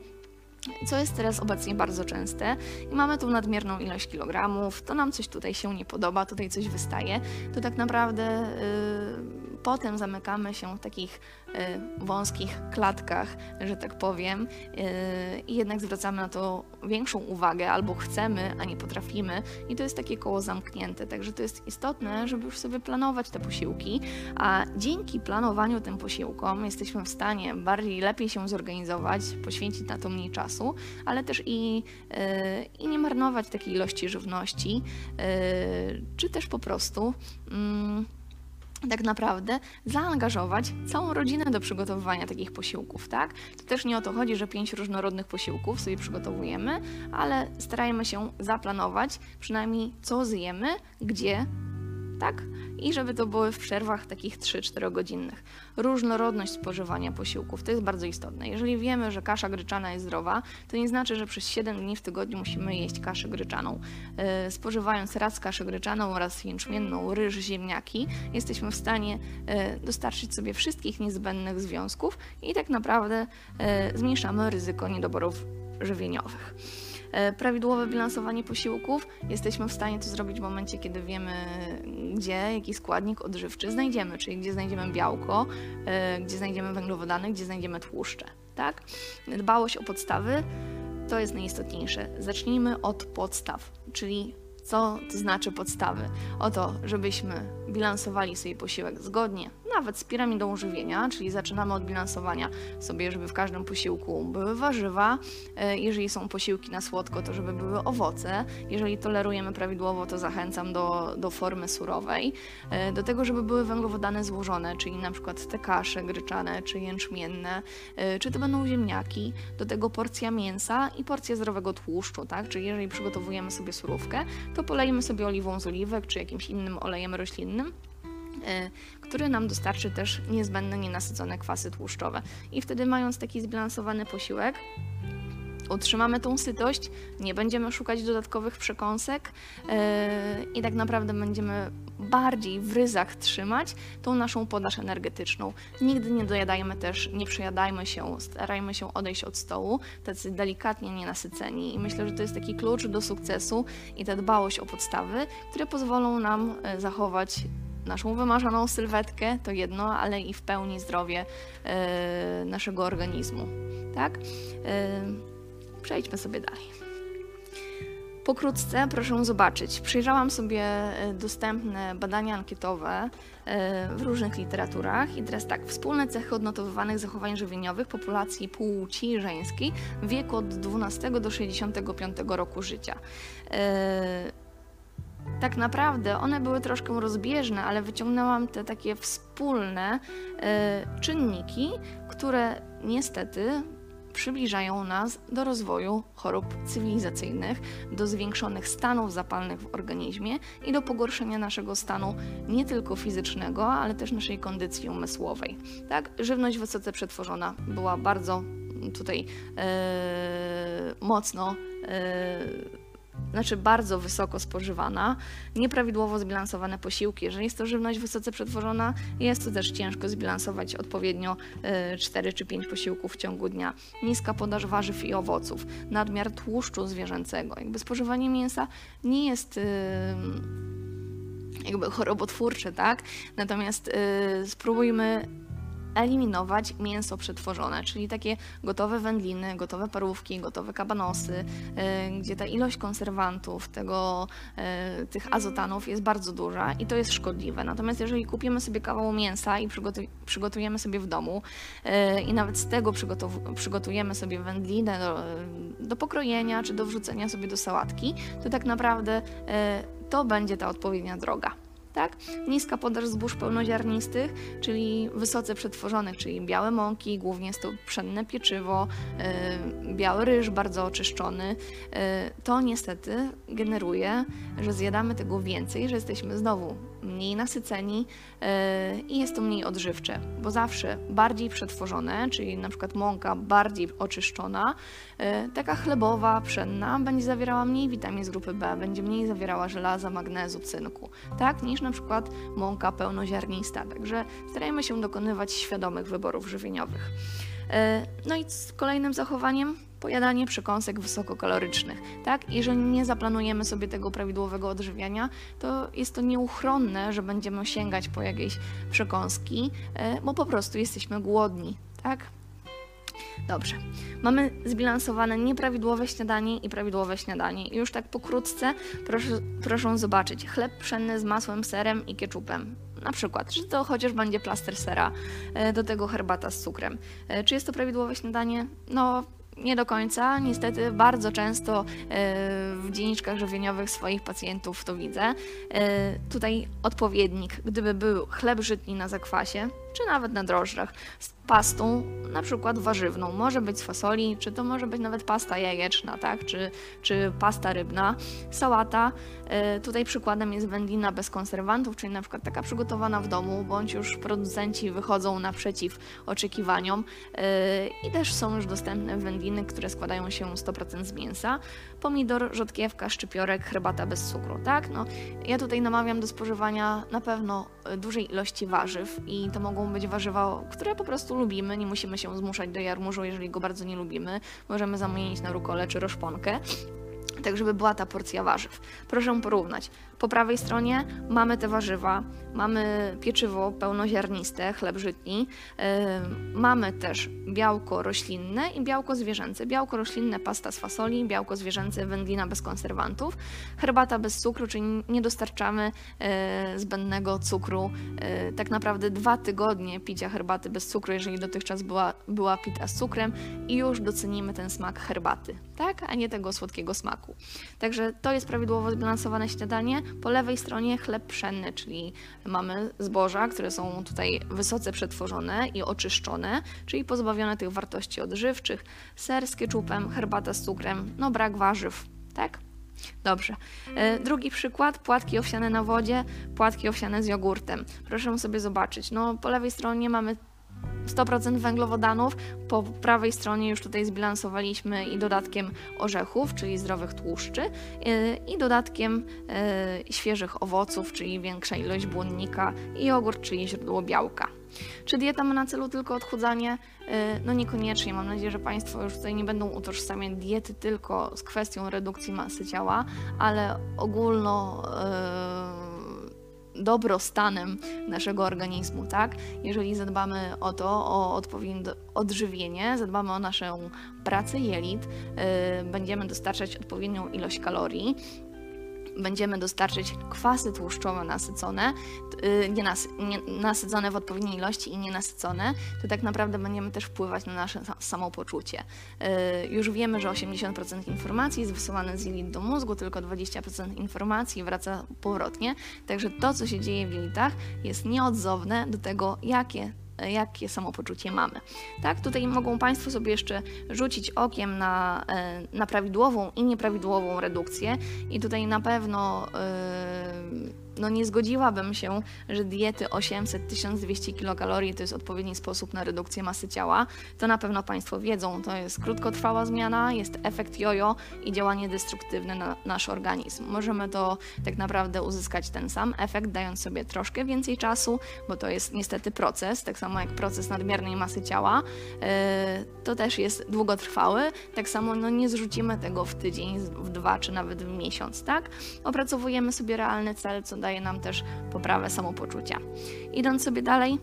co jest teraz obecnie bardzo częste i mamy tu nadmierną ilość kilogramów, to nam coś tutaj się nie podoba, tutaj coś wystaje, to tak naprawdę yy, potem zamykamy się w takich Y, wąskich klatkach, że tak powiem, y, i jednak zwracamy na to większą uwagę, albo chcemy, a nie potrafimy, i to jest takie koło zamknięte. Także to jest istotne, żeby już sobie planować te posiłki, a dzięki planowaniu tym posiłkom jesteśmy w stanie bardziej, lepiej się zorganizować, poświęcić na to mniej czasu, ale też i, y, i nie marnować takiej ilości żywności, czy też po prostu. Mm, tak naprawdę zaangażować całą rodzinę do przygotowywania takich posiłków, tak? To też nie o to chodzi, że pięć różnorodnych posiłków sobie przygotowujemy, ale starajmy się zaplanować przynajmniej co zjemy, gdzie, tak? I żeby to były w przerwach takich 3-4 godzinnych. Różnorodność spożywania posiłków to jest bardzo istotne. Jeżeli wiemy, że kasza gryczana jest zdrowa, to nie znaczy, że przez 7 dni w tygodniu musimy jeść kaszę gryczaną. Yy, spożywając raz kaszę gryczaną, raz jęczmienną, ryż, ziemniaki, jesteśmy w stanie yy, dostarczyć sobie wszystkich niezbędnych związków i tak naprawdę yy, zmniejszamy ryzyko niedoborów żywieniowych. E, prawidłowe bilansowanie posiłków. Jesteśmy w stanie to zrobić w momencie, kiedy wiemy, gdzie jaki składnik odżywczy znajdziemy, czyli gdzie znajdziemy białko, e, gdzie znajdziemy węglowodany, gdzie znajdziemy tłuszcze. Tak? Dbałość o podstawy to jest najistotniejsze. Zacznijmy od podstaw, czyli co to znaczy podstawy? O to, żebyśmy bilansowali sobie posiłek zgodnie nawet z piramidą żywienia, czyli zaczynamy od bilansowania sobie, żeby w każdym posiłku były warzywa, e, jeżeli są posiłki na słodko, to żeby były owoce, jeżeli tolerujemy prawidłowo, to zachęcam do, do formy surowej, e, do tego, żeby były węglowodany złożone, czyli na przykład te kasze gryczane, czy jęczmienne, e, czy to będą ziemniaki, do tego porcja mięsa i porcja zdrowego tłuszczu, tak, czyli jeżeli przygotowujemy sobie surówkę, to polejemy sobie oliwą z oliwek, czy jakimś innym olejem roślinnym, który nam dostarczy też niezbędne nienasycone kwasy tłuszczowe. I wtedy mając taki zbilansowany posiłek, utrzymamy tą sytość, nie będziemy szukać dodatkowych przekąsek yy, i tak naprawdę będziemy bardziej w ryzach trzymać tą naszą podaż energetyczną. Nigdy nie dojadajmy też, nie przejadajmy się, starajmy się odejść od stołu, tacy delikatnie nienasyceni i myślę, że to jest taki klucz do sukcesu i ta dbałość o podstawy, które pozwolą nam e, zachować naszą wymarzoną sylwetkę, to jedno, ale i w pełni zdrowie yy, naszego organizmu. Tak? Yy, Przejdźmy sobie dalej. Pokrótce proszę zobaczyć. Przyjrzałam sobie e, dostępne badania ankietowe e, w różnych literaturach i teraz tak, wspólne cechy odnotowywanych zachowań żywieniowych populacji płci żeńskiej w wieku od 12 do 65 roku życia. E, tak naprawdę one były troszkę rozbieżne, ale wyciągnęłam te takie wspólne czynniki, które niestety przybliżają nas do rozwoju chorób cywilizacyjnych, do zwiększonych stanów zapalnych w organizmie i do pogorszenia naszego stanu nie tylko fizycznego, ale też naszej kondycji umysłowej. Tak, żywność wysoce przetworzona była bardzo tutaj e, mocno e, znaczy bardzo wysoko spożywana, nieprawidłowo zbilansowane posiłki. Jeżeli jest to żywność wysoce przetworzona, jest to też ciężko zbilansować odpowiednio 4 e, czy 5 posiłków w ciągu dnia. Niska podaż warzyw i owoców, nadmiar tłuszczu zwierzęcego. Jakby spożywanie mięsa nie jest jakby chorobotwórcze, tak? Natomiast e, spróbujmy eliminować mięso przetworzone, czyli takie gotowe wędliny, gotowe parówki, gotowe kabanosy, e, gdzie ta ilość konserwantów, tego, e, tych azotanów jest bardzo duża i to jest szkodliwe. Natomiast jeżeli kupimy sobie kawał mięsa i przygotujemy sobie w domu e, i nawet z tego przygotujemy sobie wędlinę do, do pokrojenia czy do wrzucenia sobie do sałatki, to tak naprawdę to będzie ta odpowiednia droga tak? Niska podaż zbóż pełnoziarnistych, czyli wysoce przetworzonych, czyli białe mąki, głównie jest to pszenne pieczywo, yy, biały ryż bardzo oczyszczony. Yy, to niestety generuje, że zjadamy tego więcej, że jesteśmy znowu mniej nasyceni yy, i jest to mniej odżywcze, bo zawsze bardziej przetworzone, czyli na przykład mąka bardziej oczyszczona, yy, taka chlebowa, pszenna, będzie zawierała mniej witamin z grupy B, będzie mniej zawierała żelaza, magnezu, cynku, tak, niż na przykład mąka pełnoziarnista. Także starajmy się dokonywać świadomych wyborów żywieniowych. Yy, no i z kolejnym zachowaniem pojadanie przekąsek wysokokalorycznych. Tak? Jeżeli nie zaplanujemy sobie tego prawidłowego odżywiania, to jest to nieuchronne, że będziemy sięgać po jakieś przekąski, e, bo po prostu jesteśmy głodni. Tak? Dobrze. Mamy zbilansowane nieprawidłowe śniadanie i prawidłowe śniadanie. Już tak pokrótce proszę, proszę zobaczyć. Chleb pszenny z masłem, serem i ketchupem. Na przykład, czy to chociaż będzie plaster sera, e, do tego herbata z cukrem. E, czy jest to prawidłowe śniadanie? No, nie do końca. Niestety bardzo często e, w dzienniczkach żywieniowych swoich pacjentów to widzę. E, tutaj odpowiednik, gdyby był chleb żytni na zakwasie, czy nawet na drożdżach, pastą, na przykład warzywną. Może być z fasoli, czy to może być nawet pasta jajeczna, tak? czy, czy pasta rybna. Sałata, y, tutaj przykładem jest wędlina bez konserwantów, czyli na przykład taka przygotowana w domu, bądź już producenci wychodzą naprzeciw oczekiwaniom y, i też są już dostępne wędliny, które składają się 100% z mięsa. Pomidor, rzodkiewka, szczypiorek, herbata bez cukru, tak? No, ja tutaj namawiam do spożywania na pewno dużej ilości warzyw i to mogą być warzywa, które po prostu lubimy, nie musimy się zmuszać do jarmużu, jeżeli go bardzo nie lubimy. Możemy zamienić na rukolę czy roszponkę. tak żeby była ta porcja warzyw. Proszę porównać. Po prawej stronie mamy te warzywa, mamy pieczywo pełnoziarniste, chleb żytni, yy, mamy też białko roślinne i białko zwierzęce. Białko roślinne pasta z fasoli, białko zwierzęce wędlina bez konserwantów, herbata bez cukru, czyli nie dostarczamy yy, zbędnego cukru. Yy, tak naprawdę dwa tygodnie picia herbaty bez cukru, jeżeli dotychczas była, była pita z cukrem i już docenimy ten smak herbaty, tak? A nie tego słodkiego smaku. Także to jest prawidłowo zbilansowane śniadanie. Po lewej stronie chleb pszenny, czyli mamy zboża, które są tutaj wysoce przetworzone i oczyszczone, czyli pozbawione tych wartości odżywczych, ser z herbata z cukrem, no brak warzyw, tak? Dobrze. E, drugi przykład, płatki owsiane na wodzie, płatki owsiane z jogurtem. Proszę sobie zobaczyć. No, po lewej stronie mamy 100% węglowodanów. Po prawej stronie już tutaj zbilansowaliśmy i dodatkiem orzechów, czyli zdrowych tłuszczy, yy, i dodatkiem yy, świeżych owoców, czyli większa ilość błonnika i jogurt, czyli źródło białka. Czy dieta ma na celu tylko odchudzanie? Yy, no niekoniecznie. Mam nadzieję, że Państwo już tutaj nie będą utożsamiać diety tylko z kwestią redukcji masy ciała, ale ogólno dobrostanem naszego organizmu, tak? Jeżeli zadbamy o to, o odpowiednie odżywienie, zadbamy o naszą pracę jelit, yy, będziemy dostarczać odpowiednią ilość kalorii, będziemy dostarczyć kwasy tłuszczowe nasycone, y, nie, nas, nie nasycone w odpowiedniej ilości i nienasycone, to tak naprawdę będziemy też wpływać na nasze samopoczucie. Y, już wiemy, że 80% informacji jest wysyłane z jelit do mózgu, tylko 20% informacji wraca powrotnie, także to, co się dzieje w jelitach, jest nieodzowne do tego, jakie jakie samopoczucie mamy. Tak, tutaj mogą Państwo sobie jeszcze rzucić okiem na, e, na prawidłową i nieprawidłową redukcję i tutaj na pewno yy, no nie zgodziłabym się, że diety 800-1200 kilokalorii to jest odpowiedni sposób na redukcję masy ciała. To na pewno Państwo wiedzą, to jest krótkotrwała zmiana, jest efekt jojo i działanie destruktywne na nasz organizm. Możemy to tak naprawdę uzyskać ten sam efekt, dając sobie troszkę więcej czasu, bo to jest niestety proces, tak samo jak proces nadmiernej masy ciała. Yy, to też jest długotrwały, tak samo no nie zrzucimy tego w tydzień, w dwa czy nawet w miesiąc, tak? Opracowujemy sobie realny cel, co daje nam też poprawę samopoczucia. Idąc sobie dalej,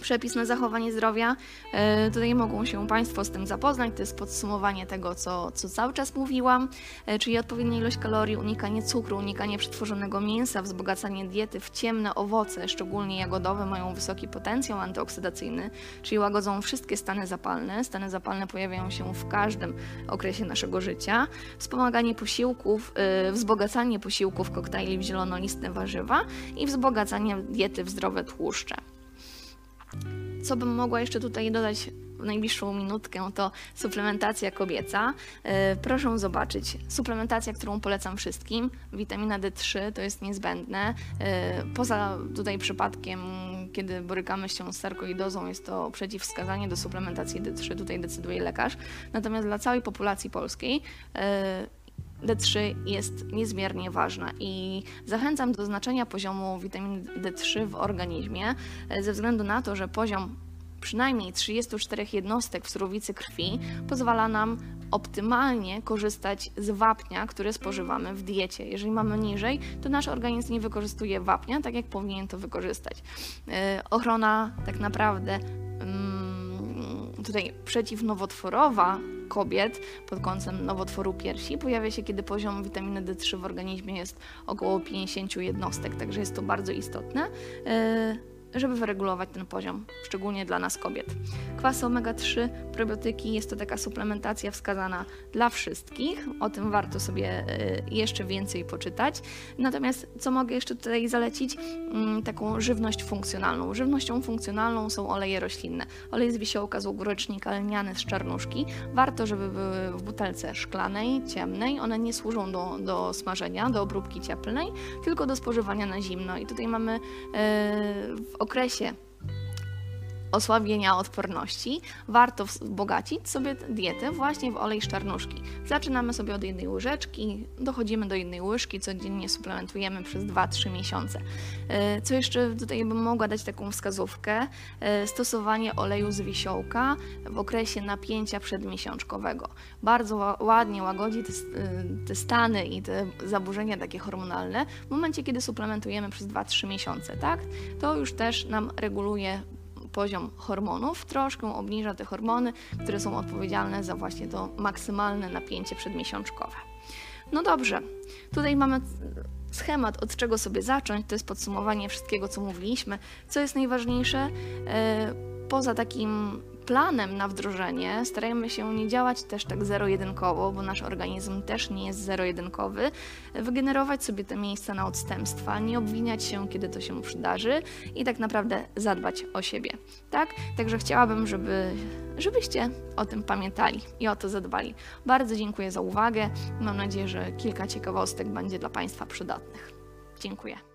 przepis na zachowanie zdrowia. E, tutaj mogą się Państwo z tym zapoznać. To jest podsumowanie tego, co, co cały czas mówiłam, e, czyli odpowiednia ilość kalorii, unikanie cukru, unikanie przetworzonego mięsa, wzbogacanie diety w ciemne owoce, szczególnie jagodowe, mają wysoki potencjał antyoksydacyjny, czyli łagodzą wszystkie stany zapalne. Stany zapalne pojawiają się w każdym okresie naszego życia. Wspomaganie posiłków, e, wzbogacanie posiłków koktajli w zielonolistne warzywa i wzbogacanie diety w zdrowe tłuszcze. Co bym mogła jeszcze tutaj dodać w najbliższą minutkę, to suplementacja kobieca. E, proszę zobaczyć, suplementacja, którą polecam wszystkim, witamina D3 to jest niezbędne. E, poza tutaj przypadkiem, kiedy borykamy się z sarkoidozą, jest to przeciwwskazanie do suplementacji D3, tutaj decyduje lekarz. Natomiast dla całej populacji polskiej e, D3 jest niezmiernie ważna i zachęcam do znaczenia poziomu witaminy D3 w organizmie e, ze względu na to, że poziom przynajmniej 34 jednostek w surowicy krwi pozwala nam optymalnie korzystać z wapnia, które spożywamy w diecie. Jeżeli mamy niżej, to nasz organizm nie wykorzystuje wapnia tak, jak powinien to wykorzystać. Yy, ochrona tak naprawdę yy, tutaj przeciwnowotworowa kobiet pod kątem nowotworu piersi pojawia się, kiedy poziom witaminy D3 w organizmie jest około 50 jednostek, także jest to bardzo istotne. Yy, żeby wyregulować ten poziom, szczególnie dla nas kobiet. Kwasy omega-3, probiotyki jest to taka suplementacja wskazana dla wszystkich, o tym warto sobie y, jeszcze więcej poczytać. Natomiast co mogę jeszcze tutaj zalecić? Mm, taką żywność funkcjonalną. Żywnością funkcjonalną są oleje roślinne. Olej z wisiołka, z ogórecznika, lniany z czarnuszki. Warto, żeby były w butelce szklanej, ciemnej. One nie służą do, do smażenia, do obróbki cieplnej, tylko do spożywania na zimno. I tutaj mamy yy, w okresie osłabienia odporności, warto wzbogacić sobie dietę właśnie w olej szczarnuszki. Zaczynamy sobie od jednej łyżeczki, dochodzimy do jednej łyżki, codziennie suplementujemy przez 2-3 miesiące. E, Co jeszcze tutaj bym mogła dać taką wskazówkę? E, Stosowanie oleju z wisiołka w okresie napięcia przedmiesiączkowego. Bardzo ła- ładnie łagodzi te, y, te stany i te zaburzenia takie hormonalne w momencie, kiedy suplementujemy przez 2-3 miesiące, tak? To już też nam reguluje poziom hormonów, troszkę obniża te hormony, które są odpowiedzialne za właśnie to maksymalne napięcie przedmiesiączkowe. No dobrze, tutaj mamy schemat, od czego sobie zacząć. To jest podsumowanie wszystkiego, co mówiliśmy. Co jest najważniejsze, e, poza takim planem na wdrożenie, starajmy się nie działać też tak zero-jedynkowo, bo nasz organizm też nie jest zero-jedynkowy. Wygenerować sobie te miejsca na odstępstwa, nie obwiniać się, kiedy to się przydarzy i tak naprawdę zadbać o siebie. Tak? Także chciałabym, żeby, żebyście o tym pamiętali i o to zadbali. Bardzo dziękuję za uwagę. Mam nadzieję, że kilka ciekawostek będzie dla Państwa przydatnych. Dziękuję.